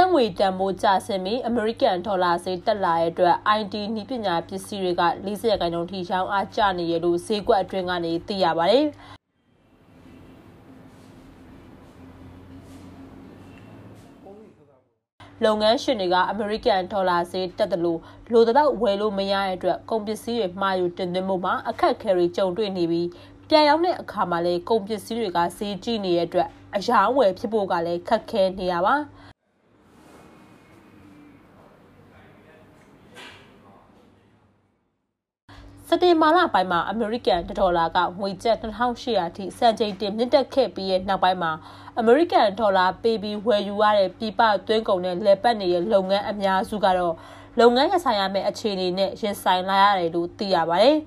ကျပ်ငွေတန်ဖိုးကျဆင်းပြီးအမေရိကန်ဒေါ်လာဈေးတက်လာတဲ့အတွက် IT နည်းပညာပစ္စည်းတွေက40ရာခိုင်နှုန်းထိရောင်းအားကျနေရလို့ဈေးကွက်အတွင်းကနေသိရပါတယ်။လုပ်ငန်းရှင်တွေကအမေရိကန်ဒေါ်လာဈေးတက်တယ်လို့လိုတော့ဝယ်လို့မရတဲ့အတွက်ကုန်ပစ္စည်းတွေမှာယူတင်သွင်းမှုမှာအခက်အခဲတွေကြုံတွေ့နေပြီးပြန်ရောက်တဲ့အခါမှာလည်းကုန်ပစ္စည်းတွေကဈေးကြီးနေတဲ့အတွက်အရာဝယ်ဖြစ်ဖို့ကလည်းခက်ခဲနေရပါ စက်တင်ဘာလပိုင်းမှာအမေရိကန်ဒေါ်လာကငွေကျပ်2800အထိစံချိန်တင်မြင့်တက်ခဲ့ပြီးရဲ့နောက်ပိုင်းမှာအမေရိကန်ဒေါ်လာပေးပြီးဝယ်ယူရတဲ့ပြည်ပသွင်းကုန်နဲ့လည်ပတ်နေတဲ့လုပ်ငန်းအများစုကတော့လုပ်ငန်းရဆိုင်ရမယ့်အခြေအနေနဲ့ရင်ဆိုင်လာရတယ်လို့သိရပါတယ်။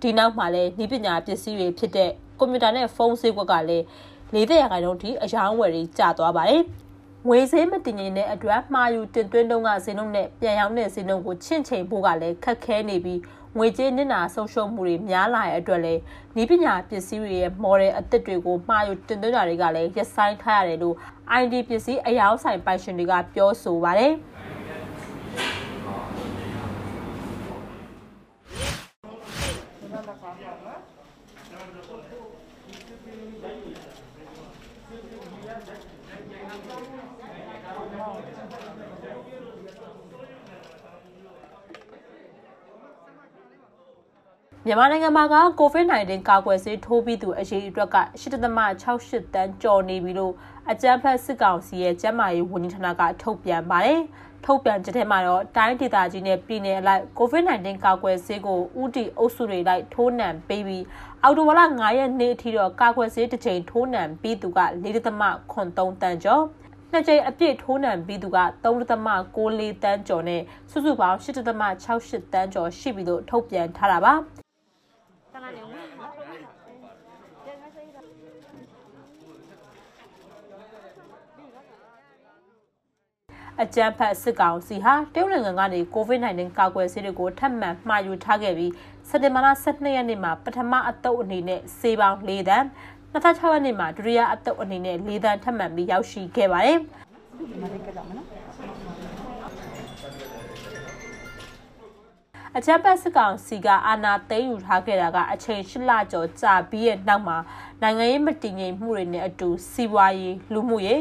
ဒီနောက်မှာလည်းဤပညာပစ္စည်းတွေဖြစ်တဲ့ကွန်ပျူတာနဲ့ဖုန်းဈေးကွက်ကလည်း40ရာခိုင်နှုန်းထိအယောင်းဝယ်တွေကျသွားပါတယ်။ ငွေဈေးမတည်ငြိမ်တဲ့အတွက်မှာယူတင်သွင်းတုံးကဈေးနှုန်းနဲ့ပြန်ရောင်းတဲ့ဈေးနှုန်းကိုချင့်ချိန်ဖို့ကလည်းခက်ခဲနေပြီးငွေကြေးနစ်နာဆုံးရှုံးမှုတွေများလာတဲ့အတွက်လည်းဤပညာပစ္စည်းတွေရဲ့ model အသစ်တွေကိုမှာယူတင်သွင်းတာတွေကလည်းရပ်ဆိုင်းထားရတယ်လို့ ID ပစ္စည်းအယောင်းဆိုင်ပိုင်ရှင်တွေကပြောဆိုပါတယ်။ မြန်မာနိုင်ငံမှာက COVID-19 ကာကွယ်ဆေးထိုးပြီးသူအရေးအတွက်က8.68တန်းကျော်နေပြီလို့အကြမ်းဖက်စစ်ကောင်စီရဲ့ကျန်းမာရေးဝန်ကြီးဌာနကထုတ်ပြန်ပါတယ်။ ထုတ်ပြန်ချက်ထဲမှာတော့တိုင်းဒေသကြီးနဲ့ပြည်နယ်အလိုက် COVID-19 ကာကွယ်ဆေးကိုဥတီအုပ်စုတွေလိုက်ထိုးနှံပေးပြီးအော်တိုဝါလာ9ရက်နေ့အထိတော့ကာကွယ်ဆေးတစ်ချိန်ထိုးနှံပြီးသူက4.83တန်းကျော်နှစ်ကြိမ်အပြည့်ထိုးနှံပြီးသူက3.64တန်းကျော်နဲ့စုစုပေါင်း8.68တန်းကျော်ရှိပြီလို့ထုတ်ပြန်ထားတာပါ အကြမ်းဖက်စစ်ကောင်စီဟာတရုတ်နိုင်ငံကနေ COVID-19 ကာကွယ်ဆေးတွေကိုထပ်မံမှာယူထားခဲ့ပြီးစက်တင်ဘာလ12ရက်နေ့မှာပထမအတုပ်အနေနဲ့ဆေးပေါင်း၄တန်း2006ရက်နေ့မှာဒုတိယအတုပ်အနေနဲ့၄တန်းထပ်မံပြီးရောက်ရှိခဲ့ပါတယ်အကြမ်းဖက်စစ်ကောင်စီကအာဏာသိမ်းယူထားခဲ့တာကအချိန်၈လကျော်ကြာပြီးရဲ့နောက်မှာနိုင်ငံရေးမတည်ငြိမ်မှုတွေနဲ့အတူစီးပွားရေးလူမှုရေး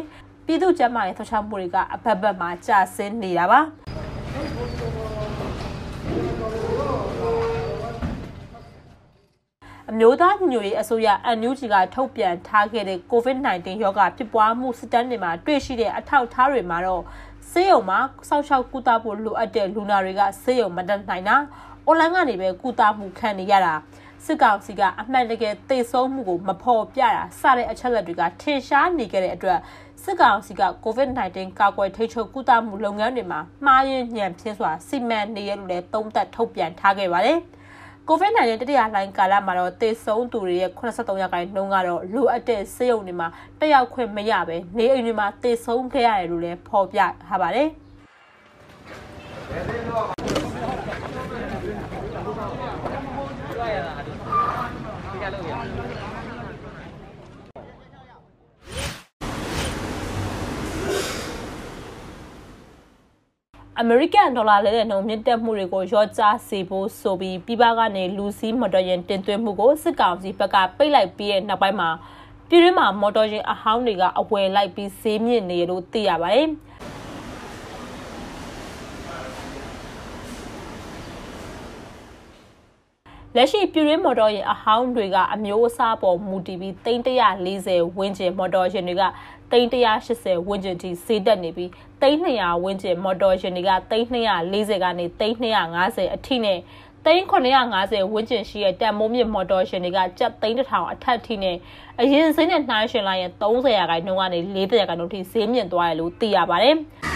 ပြည်သူ့ကျန်းမာရေးထောက်ချမှုတွေကအဘက်ဘက်မှာကျဆင်းနေတာပါအမျိုးသားညွရေးအစိုးရ NUG ကထုတ်ပြန်ထားခဲ့တဲ့ COVID-19 ရောဂါဖြစ်ပွားမှုစစ်တမ်းတွေမှာတွေ့ရှိတဲ့အထောက်အထားတွေမှာတော့ဆေးရုံမှာစောင့်ရှောက်ကုသဖို့လိုအပ်တဲ့လူနာတွေကဆေးရုံမတက်နိုင်တာအွန်လိုင်းကနေပဲကုသမှုခံနေရတာ စစ်ကောင်စီကအမှန်တကယ်သိဆုံးမှုကိုမဖော်ပြတာစတဲ့အချက်လက်တွေကထင်ရှားနေခဲ့တဲ့အတွက်စစ်ကောင်စီက COVID-19 ကာကွယ်ထိန်းချုပ်ကုသမှုလုပ်ငန်းတွေမှာမှားယွင်းညံ့ဖျင်းစွာစီမံနေရလို့လည်းသုံးသပ်ထုတ်ပြန်ထားခဲ့ပါတယ်။ COVID-19 တတိယလှိုင်းကာလမှာတော့သေဆုံးသူတွေရဲ့83ရာခိုင်နှုန်းကတော့လိုအပ်တဲ့ဆေးရုံတွေမှာတက်ရောက်ခွင့်မရဘဲနေအိမ်တွေမှာသေဆုံးခဲ့ရတယ်လို့လည်းဖော်ပြထားပါတယ်။ အမေရိကန်ဒေါ်လာလဲတဲ့နှုန်းမြင့်တက်မှုတွေကိုရော့ချစေဖို့ဆိုပြီးပြည်ပကနေလူစီးမော်တော်ယာဉ်တင်သွင်းမှုကိုစစ်ကောင်စီဘက်ကပိတ်လိုက်ပြီးတဲ့နောက်ပိုင်းမှာပြည်တွင်းမှာမော်တော်ယာဉ်အဟောင်းတွေကအဝယ်လိုက်ပြီးဈေးမြင့်နေလို့သိရပါတယ်။ လက်ရှိပြည်ရင်းမော်တော်ယာဉ်အဟောင်းတွေကအမျိုးအစားပေါ်မူတည်ပြီး340ဝန်းကျင်မော်တော်ယာဉ်တွေက380ဝန်းကျင်ထိဈေးတက်နေပြီး300ဝန်းကျင်မော်တော်ယာဉ်တွေက340ကနေ350အထိနဲ့3950ဝန်းကျင်ရှိတဲ့တန်မိုးမြင့်မော်တော်ယာဉ်တွေကကျပ်3000အထက်ထိနဲ့အရင်ဈေးနဲ့နှိုင်းယှဉ်လိုက်ရင်30ရာခိုင်နှုန်းကနေ40ရာခိုင်နှုန်းထိဈေးမြင့်သွားတယ်လို့သိရပါတယ်။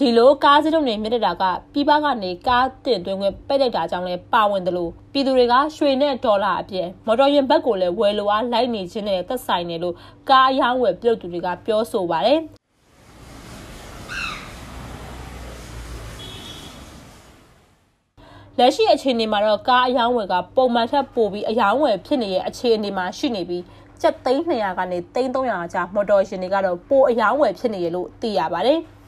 ဒီလိုကားစည်းတုံးတွေမြင့်တက်တာကပြည်ပကနေကားတင်သွင်းခွင့်ပိတ်လိုက်တာကြောင့်လည်းပါဝင်တယ်လို့ပြည်သူတွေကရွှေနဲ့ဒေါ်လာအပြင်မော်တော်ယာဉ်ဘက်ကိုလည်းဝယ်လိုအားလိုက်နေခြင်းနဲ့သက်ဆိုင်တယ်လို့ကားအယောင်းဝယ်ပြုတ်သူတွေကပြောဆိုပါတယ်လက်ရှိအခြေအနေမှာတော့ကားအယောင်းဝယ်ကပုံမှန်ထက်ပိုပြီးအယောင်းဝယ်ဖြစ်နေတဲ့အခြေအနေမှာရှိနေပြီးကျပ်သိန်း200ကနေသိန်း300ကျားမော်တော်ယာဉ်တွေကတော့ပိုအယောင်းဝယ်ဖြစ်နေရလို့သိရပါတယ်။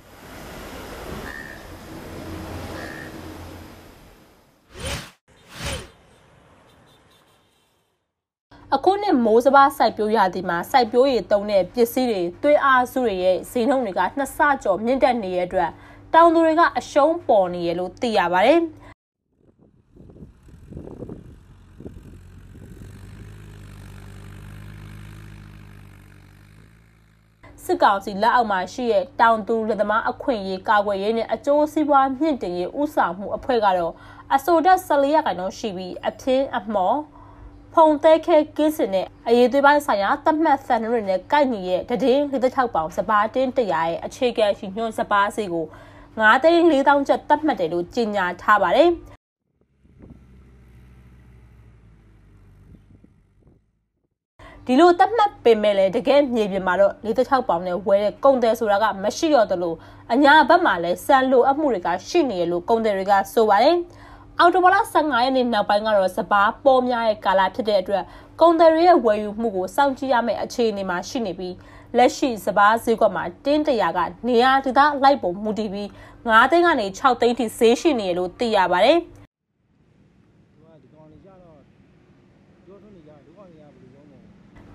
အခုနှစ်မိုးစဘာစိုက်ပျိုးရသည်မှာစိုက်ပျိုးရည်တုံးတဲ့ပစ္စည်းတွေသွေးအားစုတွေရဲ့ဈေးနှုန်းတွေကနှစ်ဆကျော်မြင့်တက်နေတဲ့အတွက်တောင်သူတွေကအရှုံးပေါ်နေရလို့သိရပါတယ်။စစ်ကောင်စီလက်အောက်မှာရှိတဲ့တောင်သူလက်သမားအခွင့်အရေးကာကွယ်ရေးနဲ့အကျိုးစီးပွားမြင့်တင်ရေးဥဆောင်မှုအဖွဲ့ကတော့အဆိုတက်14ရာခိုင်နှုန်းရှိပြီးအပြင်းအမော် ဖုံတဲခဲကင်းစင်နဲ့အရေးသွေးပိုင်းဆိုင်ရာသတ်မှတ်စံနှုန်းတွေနဲ့ကိုက်ညီရဲ့တည်င်း46ပေါင်စပါးတင်းတရာရဲ့အခြေခံရှိညွှန်စပါးစီကို9သိန်း4000ကျပ်သတ်မှတ်တယ်လို့ကြေညာထားပါတယ်။ဒီလိုသတ်မှတ်ပင်မဲ့လည်းတကယ်မြေပြင်မှာတော့46ပေါင်နဲ့ဝယ်တဲ့ကုန်တယ်ဆိုတာကမရှိတော့သလိုအညာဘက်မှာလည်းစံလိုအပ်မှုတွေကရှိနေရလို့ကုန်တယ်တွေကဆိုပါတယ် အော်တိုဘာလ15ရက်နေ့နောက်ပိုင်းကတော့စပားပေါ်များရဲ့ကာလဖြစ်တဲ့အတွက်ကုန်တယ်ရဲ့ဝယ်ယူမှုကိုစောင့်ကြည့်ရမယ့်အခြေအနေမှာရှိနေပြီးလက်ရှိစပားဈေးကွက်မှာတင်းတရာကနေရာဒေသလိုက်ပုံမူတည်ပြီး9သိန်းကနေ6သိန်းထိဈေးရှိနေရလို့သိရပါတယ်။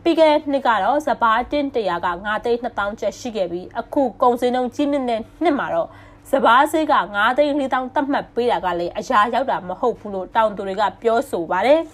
ပြီးခဲ့တဲ့နှစ်ကတော့စပားတင်းတရာက9သိန်း2000ကျပ်ရှိခဲ့ပြီးအခုကုန်စည်နှုန်းကြီးမြင့်တဲ့နှစ်မှာတော့ စပားဈေးက9သိန်း4000သတ်မှတ်ပေးတာကလည်းအရာရောက်တာမဟုတ်ဘူးလို့တောင်သူတွေကပြောဆိုပါတယ်။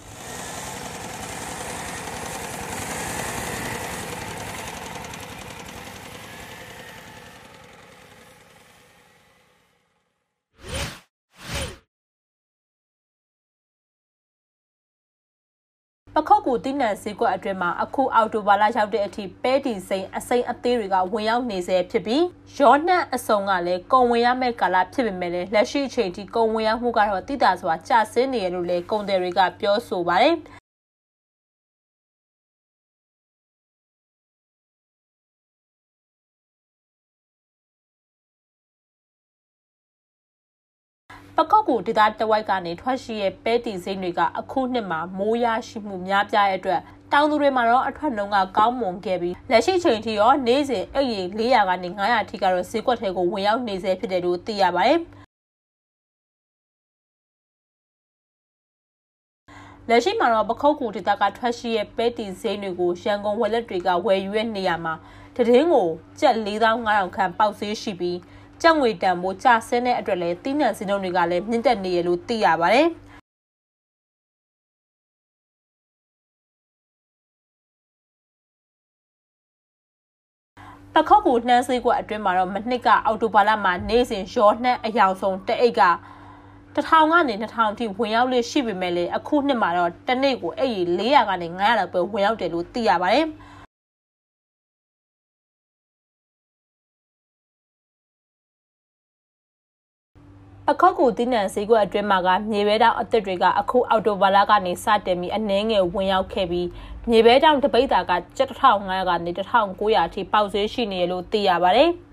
ပခုတ်ကူတိနန်ဈေးကွက်အတွင်းမှာအခုအော်တိုဘာလရောက်တဲ့အထိပဲတီစိန်အစိန်အသေးတွေကဝင်ရောက်နေဆဲဖြစ်ပြီးရောနှံ့အစုံကလည်းကုန်ဝင်ရမယ့်ကာလဖြစ်ပေမဲ့လည်းလက်ရှိအချိန်ထိကုန်ဝင်ရမှုကတော့တိတာစွာကျဆင်းနေရလို့လည်းကုန်တယ်တွေကပြောဆိုပါတယ် ပကောက်ကိုဒေသတဝိုက်ကနေထွက်ရှိတဲ့ပဲတီစိမ့်တွေကအခုနှစ်မှာမိုးရရှိမှုများပြားတဲ့အတွက်တောင်သူတွေမှာတော့အထွက်နှုန်းကကောင်းမွန်ခဲ့ပြီးလက်ရှိချိန်ထိရောနေ့စဉ်အိတ်ရီ400ကနေ900ထိကတော့ဈေးကွက်ထဲကိုဝင်ရောက်နေစေဖြစ်တယ်လို့သိရပါတယ်လက်ရှိမှာတော့ပခုတ်ကူဒေသကထွက်ရှိတဲ့ပဲတီစိမ့်တွေကိုရန်ကုန်ဝက်လက်တွေကဝယ်ယူရနေရမှာတည်င်းကိုကျပ်4500ခန့်ပေါက်ဈေးရှိပြီး ကြက်ငွေတန်ဖိုးကျဆင်းတဲ့အတွက်လည်းတီးနှံစည်းနှုန်းတွေကလည်းမြင့်တက်နေရလို့သိရပါတယ်။ပခောက်ကူနှမ်းစေးကွက်အတွင်းမှာတော့မနှစ်ကအော်တိုဘာလမှာနေ့စဉ်ရောနှမ်းအယောင်ဆုံးတအိတ်က1000ကနေ2000ထိဝင်ရောက်လေရှိပေမဲ့လေအခုနှစ်မှာတော့တစ်နေ့ကိုအဲ့ဒီ400ကနေ900လောက်ပဲဝင်ရောက်တယ်လို့သိရပါတယ်။ ပခောက်ကူတင်းနံဈေးကွက်အတွင်းမှာကမြေဘဲတောင်အသစ်တွေကအခုအော်တိုဘာလကနေစတင်ပြီးအနှဲငယ်ဝင်ရောက်ခဲ့ပြီးမြေဘဲတောင်တပိတ်တာက7500ကနေ1900အထိပေါက်ဈေးရှိနေရလို့သိရပါတယ်။